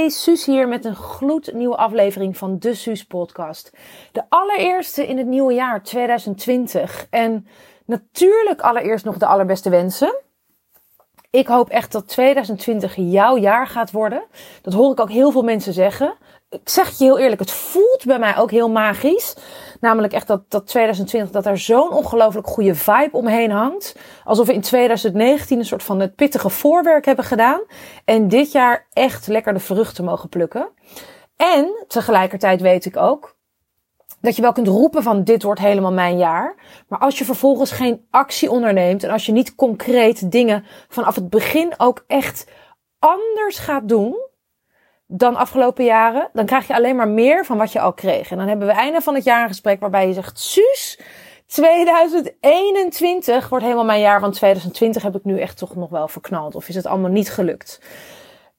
Hey, Suus hier met een gloednieuwe aflevering van de Suus podcast. De allereerste in het nieuwe jaar 2020. En natuurlijk allereerst nog de allerbeste wensen. Ik hoop echt dat 2020 jouw jaar gaat worden. Dat hoor ik ook heel veel mensen zeggen. Ik zeg je heel eerlijk, het voelt bij mij ook heel magisch. Namelijk echt dat, dat 2020, dat er zo'n ongelooflijk goede vibe omheen hangt. Alsof we in 2019 een soort van het pittige voorwerk hebben gedaan. En dit jaar echt lekker de vruchten mogen plukken. En tegelijkertijd weet ik ook dat je wel kunt roepen van dit wordt helemaal mijn jaar. Maar als je vervolgens geen actie onderneemt en als je niet concreet dingen vanaf het begin ook echt anders gaat doen dan afgelopen jaren, dan krijg je alleen maar meer van wat je al kreeg. En dan hebben we einde van het jaar een gesprek waarbij je zegt, Suus, 2021 wordt helemaal mijn jaar, want 2020 heb ik nu echt toch nog wel verknald. Of is het allemaal niet gelukt?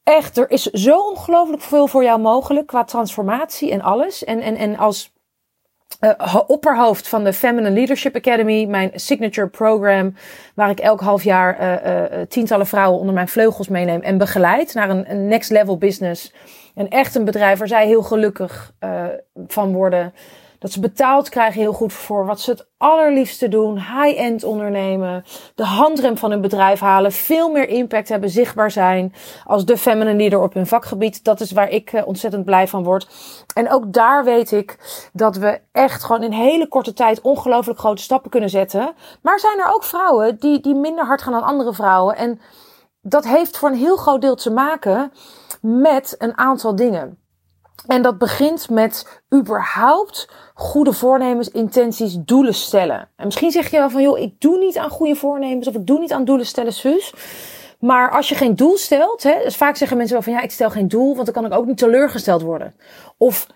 Echt, er is zo ongelooflijk veel voor jou mogelijk qua transformatie en alles. En, en, en als uh, opperhoofd van de Feminine Leadership Academy, mijn signature program, waar ik elk half jaar uh, uh, tientallen vrouwen onder mijn vleugels meeneem en begeleid naar een, een next level business. En echt een bedrijf waar zij heel gelukkig van worden. Dat ze betaald krijgen heel goed voor wat ze het allerliefste doen. High-end ondernemen. De handrem van hun bedrijf halen. Veel meer impact hebben, zichtbaar zijn. Als de feminine leader op hun vakgebied. Dat is waar ik eh, ontzettend blij van word. En ook daar weet ik dat we echt gewoon in hele korte tijd ongelooflijk grote stappen kunnen zetten. Maar zijn er ook vrouwen die, die minder hard gaan dan andere vrouwen. En dat heeft voor een heel groot deel te maken met een aantal dingen. En dat begint met überhaupt goede voornemens, intenties, doelen stellen. En misschien zeg je wel van, joh, ik doe niet aan goede voornemens of ik doe niet aan doelen stellen, zus. Maar als je geen doel stelt, hè, dus vaak zeggen mensen wel van, ja, ik stel geen doel, want dan kan ik ook niet teleurgesteld worden. Of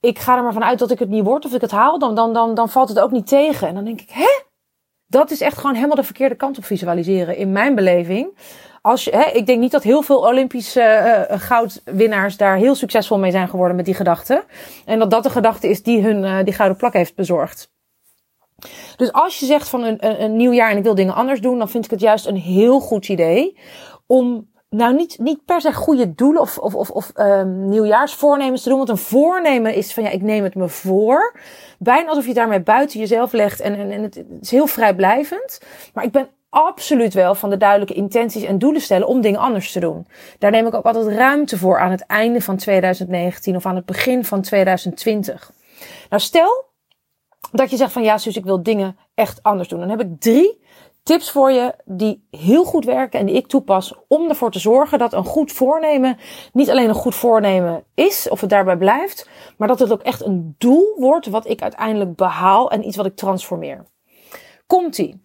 ik ga er maar vanuit dat ik het niet word of ik het haal, dan, dan, dan, dan valt het ook niet tegen. En dan denk ik, hè? Dat is echt gewoon helemaal de verkeerde kant op visualiseren in mijn beleving als je, hè, ik denk niet dat heel veel Olympische uh, goudwinnaars daar heel succesvol mee zijn geworden met die gedachte. En dat dat de gedachte is die hun uh, die gouden plak heeft bezorgd. Dus als je zegt van een, een nieuw jaar en ik wil dingen anders doen, dan vind ik het juist een heel goed idee om nou niet, niet per se goede doelen of, of, of, of um, nieuwjaarsvoornemens te doen. Want een voornemen is van ja, ik neem het me voor. Bijna alsof je daarmee buiten jezelf legt en, en, en het, het is heel vrijblijvend. Maar ik ben absoluut wel van de duidelijke intenties en doelen stellen om dingen anders te doen. Daar neem ik ook altijd ruimte voor aan het einde van 2019 of aan het begin van 2020. Nou, stel dat je zegt van ja, Suus, ik wil dingen echt anders doen. Dan heb ik drie tips voor je die heel goed werken en die ik toepas om ervoor te zorgen dat een goed voornemen niet alleen een goed voornemen is of het daarbij blijft, maar dat het ook echt een doel wordt wat ik uiteindelijk behaal en iets wat ik transformeer. Komt-ie.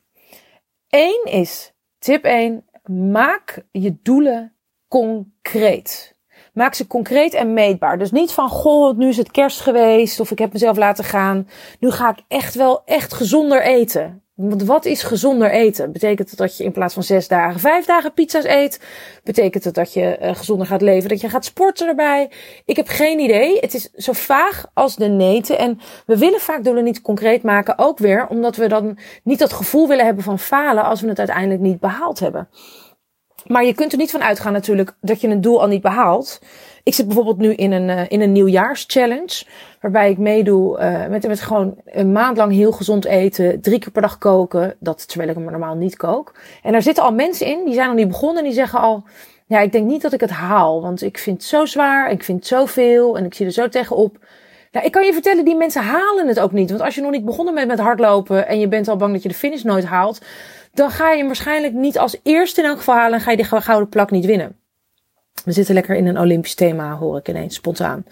Eén is, tip 1, maak je doelen concreet. Maak ze concreet en meetbaar. Dus niet van, goh, nu is het kerst geweest of ik heb mezelf laten gaan. Nu ga ik echt wel echt gezonder eten. Want wat is gezonder eten? Betekent het dat je in plaats van zes dagen, vijf dagen pizza's eet? Betekent het dat je uh, gezonder gaat leven? Dat je gaat sporten erbij? Ik heb geen idee. Het is zo vaag als de neten. En we willen vaak doelen niet concreet maken. Ook weer omdat we dan niet dat gevoel willen hebben van falen als we het uiteindelijk niet behaald hebben. Maar je kunt er niet van uitgaan natuurlijk dat je een doel al niet behaalt. Ik zit bijvoorbeeld nu in een, uh, in een nieuwjaarschallenge. Waarbij ik meedoe uh, met, met gewoon een maand lang heel gezond eten. Drie keer per dag koken. Dat terwijl ik hem normaal niet kook. En daar zitten al mensen in. Die zijn nog niet begonnen. En die zeggen al. Ja, ik denk niet dat ik het haal. Want ik vind het zo zwaar. Ik vind het zoveel. En ik zie er zo tegenop. Nou, ik kan je vertellen, die mensen halen het ook niet. Want als je nog niet begonnen bent met hardlopen. En je bent al bang dat je de finish nooit haalt. Dan ga je hem waarschijnlijk niet als eerste in elk geval halen. En ga je die gouden plak niet winnen. We zitten lekker in een Olympisch thema, hoor ik ineens spontaan.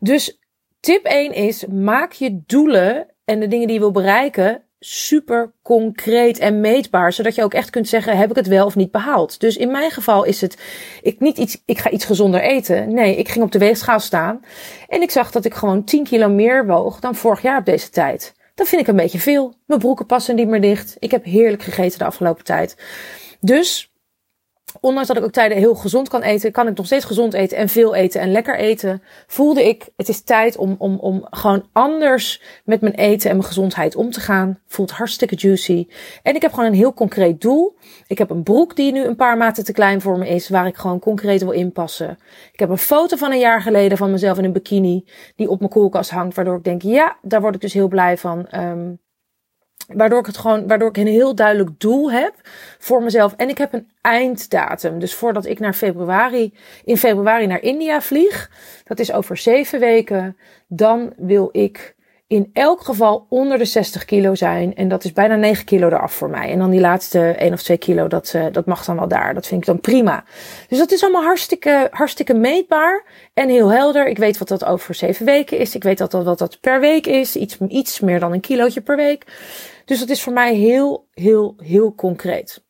Dus tip 1 is: maak je doelen en de dingen die je wil bereiken super concreet en meetbaar, zodat je ook echt kunt zeggen: heb ik het wel of niet behaald? Dus in mijn geval is het ik niet iets, ik ga iets gezonder eten. Nee, ik ging op de weegschaal staan en ik zag dat ik gewoon 10 kilo meer woog dan vorig jaar op deze tijd. Dat vind ik een beetje veel. Mijn broeken passen niet meer dicht. Ik heb heerlijk gegeten de afgelopen tijd. Dus ondanks dat ik ook tijden heel gezond kan eten, kan ik nog steeds gezond eten en veel eten en lekker eten. Voelde ik, het is tijd om, om, om gewoon anders met mijn eten en mijn gezondheid om te gaan. Voelt hartstikke juicy. En ik heb gewoon een heel concreet doel. Ik heb een broek die nu een paar maten te klein voor me is, waar ik gewoon concreet wil inpassen. Ik heb een foto van een jaar geleden van mezelf in een bikini, die op mijn koelkast hangt, waardoor ik denk, ja, daar word ik dus heel blij van. Um, Waardoor ik het gewoon, waardoor ik een heel duidelijk doel heb voor mezelf. En ik heb een einddatum. Dus voordat ik naar februari, in februari naar India vlieg, dat is over zeven weken, dan wil ik in elk geval onder de 60 kilo zijn. En dat is bijna 9 kilo eraf voor mij. En dan die laatste 1 of 2 kilo, dat, uh, dat mag dan wel daar. Dat vind ik dan prima. Dus dat is allemaal hartstikke, hartstikke meetbaar en heel helder. Ik weet wat dat over 7 weken is. Ik weet dat dat, wat dat per week is. Iets, iets meer dan een kilootje per week. Dus dat is voor mij heel, heel, heel concreet.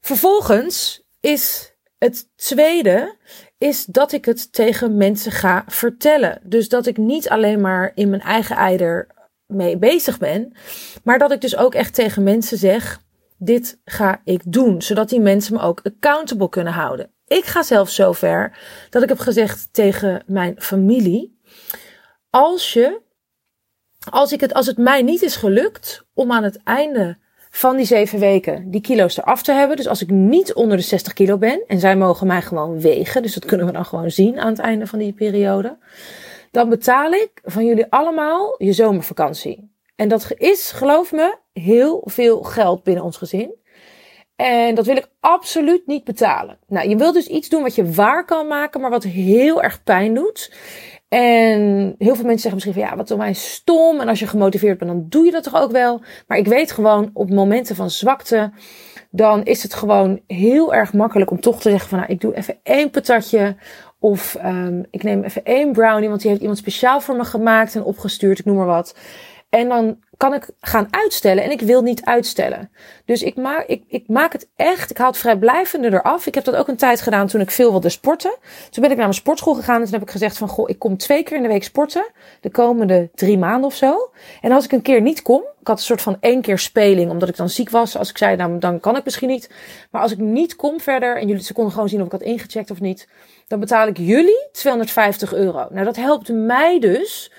Vervolgens is het tweede is dat ik het tegen mensen ga vertellen. Dus dat ik niet alleen maar in mijn eigen eider mee bezig ben, maar dat ik dus ook echt tegen mensen zeg: dit ga ik doen, zodat die mensen me ook accountable kunnen houden. Ik ga zelfs zover dat ik heb gezegd tegen mijn familie: als je als, ik het, als het mij niet is gelukt om aan het einde van die zeven weken die kilo's eraf te hebben. Dus als ik niet onder de 60 kilo ben en zij mogen mij gewoon wegen, dus dat kunnen we dan gewoon zien aan het einde van die periode. Dan betaal ik van jullie allemaal je zomervakantie. En dat is, geloof me, heel veel geld binnen ons gezin. En dat wil ik absoluut niet betalen. Nou, je wilt dus iets doen wat je waar kan maken, maar wat heel erg pijn doet. En heel veel mensen zeggen misschien van ja, wat mij stom. En als je gemotiveerd bent, dan doe je dat toch ook wel. Maar ik weet gewoon op momenten van zwakte, dan is het gewoon heel erg makkelijk om toch te zeggen van nou, ik doe even één patatje. Of um, ik neem even één brownie, want die heeft iemand speciaal voor me gemaakt en opgestuurd, ik noem maar wat. En dan kan ik gaan uitstellen en ik wil niet uitstellen. Dus ik maak, ik, ik maak het echt, ik haal het vrijblijvende eraf. Ik heb dat ook een tijd gedaan toen ik veel wilde sporten. Toen ben ik naar mijn sportschool gegaan en toen heb ik gezegd van, goh, ik kom twee keer in de week sporten. De komende drie maanden of zo. En als ik een keer niet kom, ik had een soort van één keer speling, omdat ik dan ziek was. Als ik zei, nou, dan kan ik misschien niet. Maar als ik niet kom verder, en jullie, ze konden gewoon zien of ik had ingecheckt of niet. Dan betaal ik jullie 250 euro. Nou, dat helpt mij dus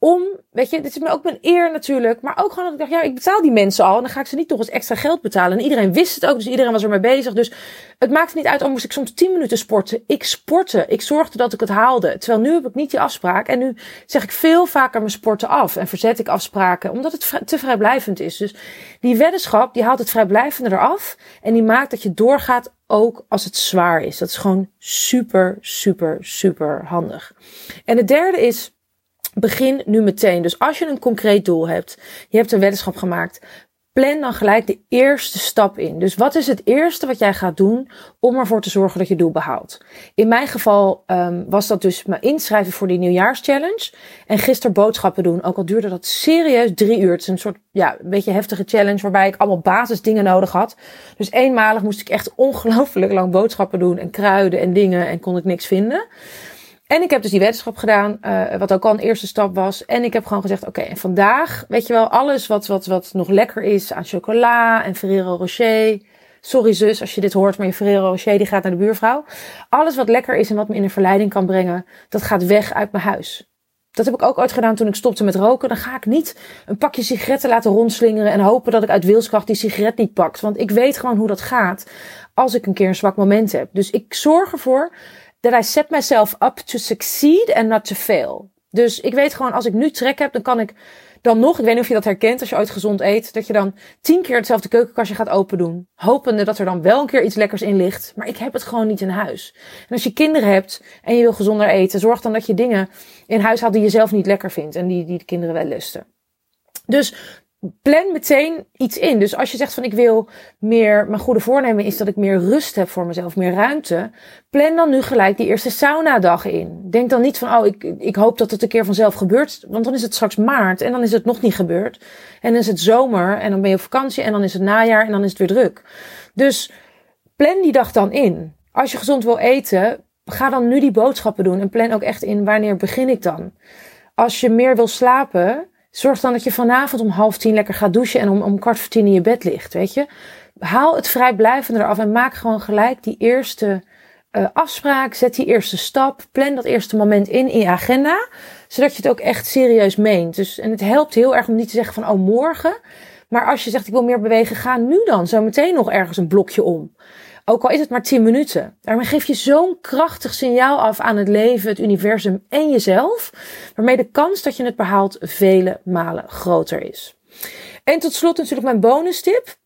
om, weet je, dit is me ook mijn eer natuurlijk, maar ook gewoon dat ik dacht, ja, ik betaal die mensen al en dan ga ik ze niet nog eens extra geld betalen. En iedereen wist het ook, dus iedereen was er mee bezig. Dus het maakte niet uit, al moest ik soms 10 minuten sporten. Ik sportte, ik zorgde dat ik het haalde. Terwijl nu heb ik niet die afspraak en nu zeg ik veel vaker mijn sporten af en verzet ik afspraken, omdat het te vrijblijvend is. Dus die weddenschap, die haalt het vrijblijvende eraf en die maakt dat je doorgaat ook als het zwaar is. Dat is gewoon super, super, super handig. En het derde is, begin nu meteen. Dus als je een concreet doel hebt, je hebt een weddenschap gemaakt, plan dan gelijk de eerste stap in. Dus wat is het eerste wat jij gaat doen om ervoor te zorgen dat je doel behaalt? In mijn geval um, was dat dus me inschrijven voor die nieuwjaarschallenge. En gisteren boodschappen doen. Ook al duurde dat serieus drie uur. Het is een soort, ja, een beetje heftige challenge waarbij ik allemaal basisdingen nodig had. Dus eenmalig moest ik echt ongelooflijk lang boodschappen doen en kruiden en dingen en kon ik niks vinden. En ik heb dus die wetenschap gedaan, uh, wat ook al een eerste stap was. En ik heb gewoon gezegd, oké, en vandaag, weet je wel, alles wat, wat, wat nog lekker is aan chocola en Ferrero Rocher. Sorry zus, als je dit hoort, maar je Ferrero Rocher die gaat naar de buurvrouw. Alles wat lekker is en wat me in een verleiding kan brengen, dat gaat weg uit mijn huis. Dat heb ik ook ooit gedaan toen ik stopte met roken. Dan ga ik niet een pakje sigaretten laten rondslingeren en hopen dat ik uit wilskracht die sigaret niet pakt. Want ik weet gewoon hoe dat gaat als ik een keer een zwak moment heb. Dus ik zorg ervoor that I set myself up to succeed and not to fail. Dus ik weet gewoon, als ik nu trek heb, dan kan ik dan nog, ik weet niet of je dat herkent als je ooit gezond eet, dat je dan tien keer hetzelfde keukenkastje gaat open doen. Hopende dat er dan wel een keer iets lekkers in ligt. Maar ik heb het gewoon niet in huis. En als je kinderen hebt en je wil gezonder eten, zorg dan dat je dingen in huis haalt die je zelf niet lekker vindt en die, die de kinderen wel lusten. Dus plan meteen iets in. Dus als je zegt van ik wil meer, mijn goede voornemen is dat ik meer rust heb voor mezelf, meer ruimte. Plan dan nu gelijk die eerste sauna dag in. Denk dan niet van oh ik, ik hoop dat het een keer vanzelf gebeurt. Want dan is het straks maart en dan is het nog niet gebeurd. En dan is het zomer en dan ben je op vakantie en dan is het najaar en dan is het weer druk. Dus plan die dag dan in. Als je gezond wil eten, ga dan nu die boodschappen doen en plan ook echt in wanneer begin ik dan. Als je meer wil slapen, Zorg dan dat je vanavond om half tien lekker gaat douchen en om, om kwart voor tien in je bed ligt, weet je. haal het vrijblijvende eraf en maak gewoon gelijk die eerste uh, afspraak. Zet die eerste stap. Plan dat eerste moment in in je agenda. Zodat je het ook echt serieus meent. Dus, en het helpt heel erg om niet te zeggen van oh morgen. Maar als je zegt ik wil meer bewegen, ga nu dan zo meteen nog ergens een blokje om. Ook al is het maar 10 minuten. Daarmee geef je zo'n krachtig signaal af aan het leven, het universum en jezelf. Waarmee de kans dat je het behaalt vele malen groter is. En tot slot natuurlijk mijn bonus tip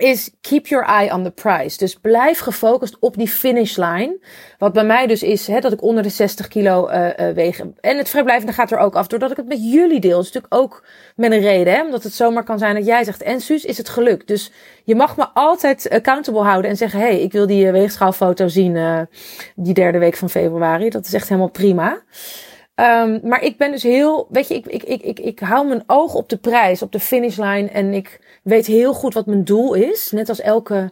is keep your eye on the prize. Dus blijf gefocust op die finish line. Wat bij mij dus is hè, dat ik onder de 60 kilo uh, uh, weeg. En het vrijblijvende gaat er ook af doordat ik het met jullie deel. Dat is natuurlijk ook met een reden. Hè? Omdat het zomaar kan zijn dat jij zegt, en Suus, is het gelukt. Dus je mag me altijd accountable houden en zeggen, hey, ik wil die uh, weegschaalfoto zien uh, die derde week van februari. Dat is echt helemaal prima. Um, maar ik ben dus heel, weet je, ik, ik, ik, ik, ik hou mijn oog op de prijs, op de finishlijn. En ik weet heel goed wat mijn doel is. Net als elke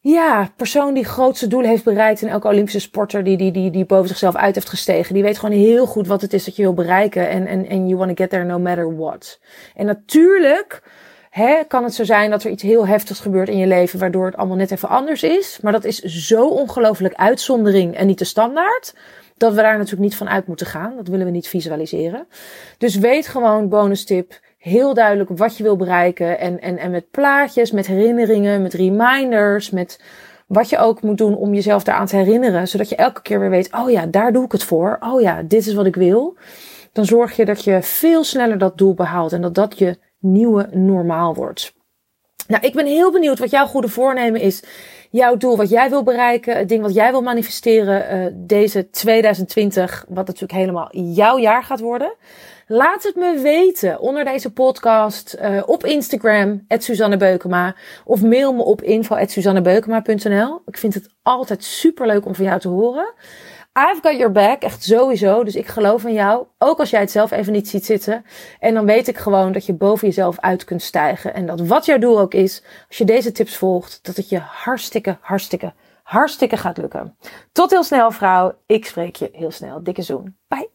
ja, persoon die grootste doelen heeft bereikt. En elke Olympische sporter die, die, die, die boven zichzelf uit heeft gestegen. Die weet gewoon heel goed wat het is dat je wil bereiken. En, en, en you want to get there no matter what. En natuurlijk hè, kan het zo zijn dat er iets heel heftigs gebeurt in je leven. Waardoor het allemaal net even anders is. Maar dat is zo ongelooflijk uitzondering en niet de standaard dat we daar natuurlijk niet van uit moeten gaan. Dat willen we niet visualiseren. Dus weet gewoon, bonus tip, heel duidelijk wat je wil bereiken. En, en, en met plaatjes, met herinneringen, met reminders, met wat je ook moet doen om jezelf daaraan te herinneren. Zodat je elke keer weer weet, oh ja, daar doe ik het voor. Oh ja, dit is wat ik wil. Dan zorg je dat je veel sneller dat doel behaalt en dat dat je nieuwe normaal wordt. Nou, ik ben heel benieuwd wat jouw goede voornemen is jouw doel, wat jij wil bereiken, het ding wat jij wil manifesteren uh, deze 2020, wat natuurlijk helemaal jouw jaar gaat worden. Laat het me weten onder deze podcast uh, op Instagram, Suzanne Beukema, of mail me op info.suzannebeukema.nl. Ik vind het altijd super leuk om van jou te horen. I've got your back, echt sowieso. Dus ik geloof in jou. Ook als jij het zelf even niet ziet zitten. En dan weet ik gewoon dat je boven jezelf uit kunt stijgen. En dat wat jouw doel ook is, als je deze tips volgt, dat het je hartstikke, hartstikke, hartstikke gaat lukken. Tot heel snel, vrouw. Ik spreek je heel snel. Dikke zoen. Bye.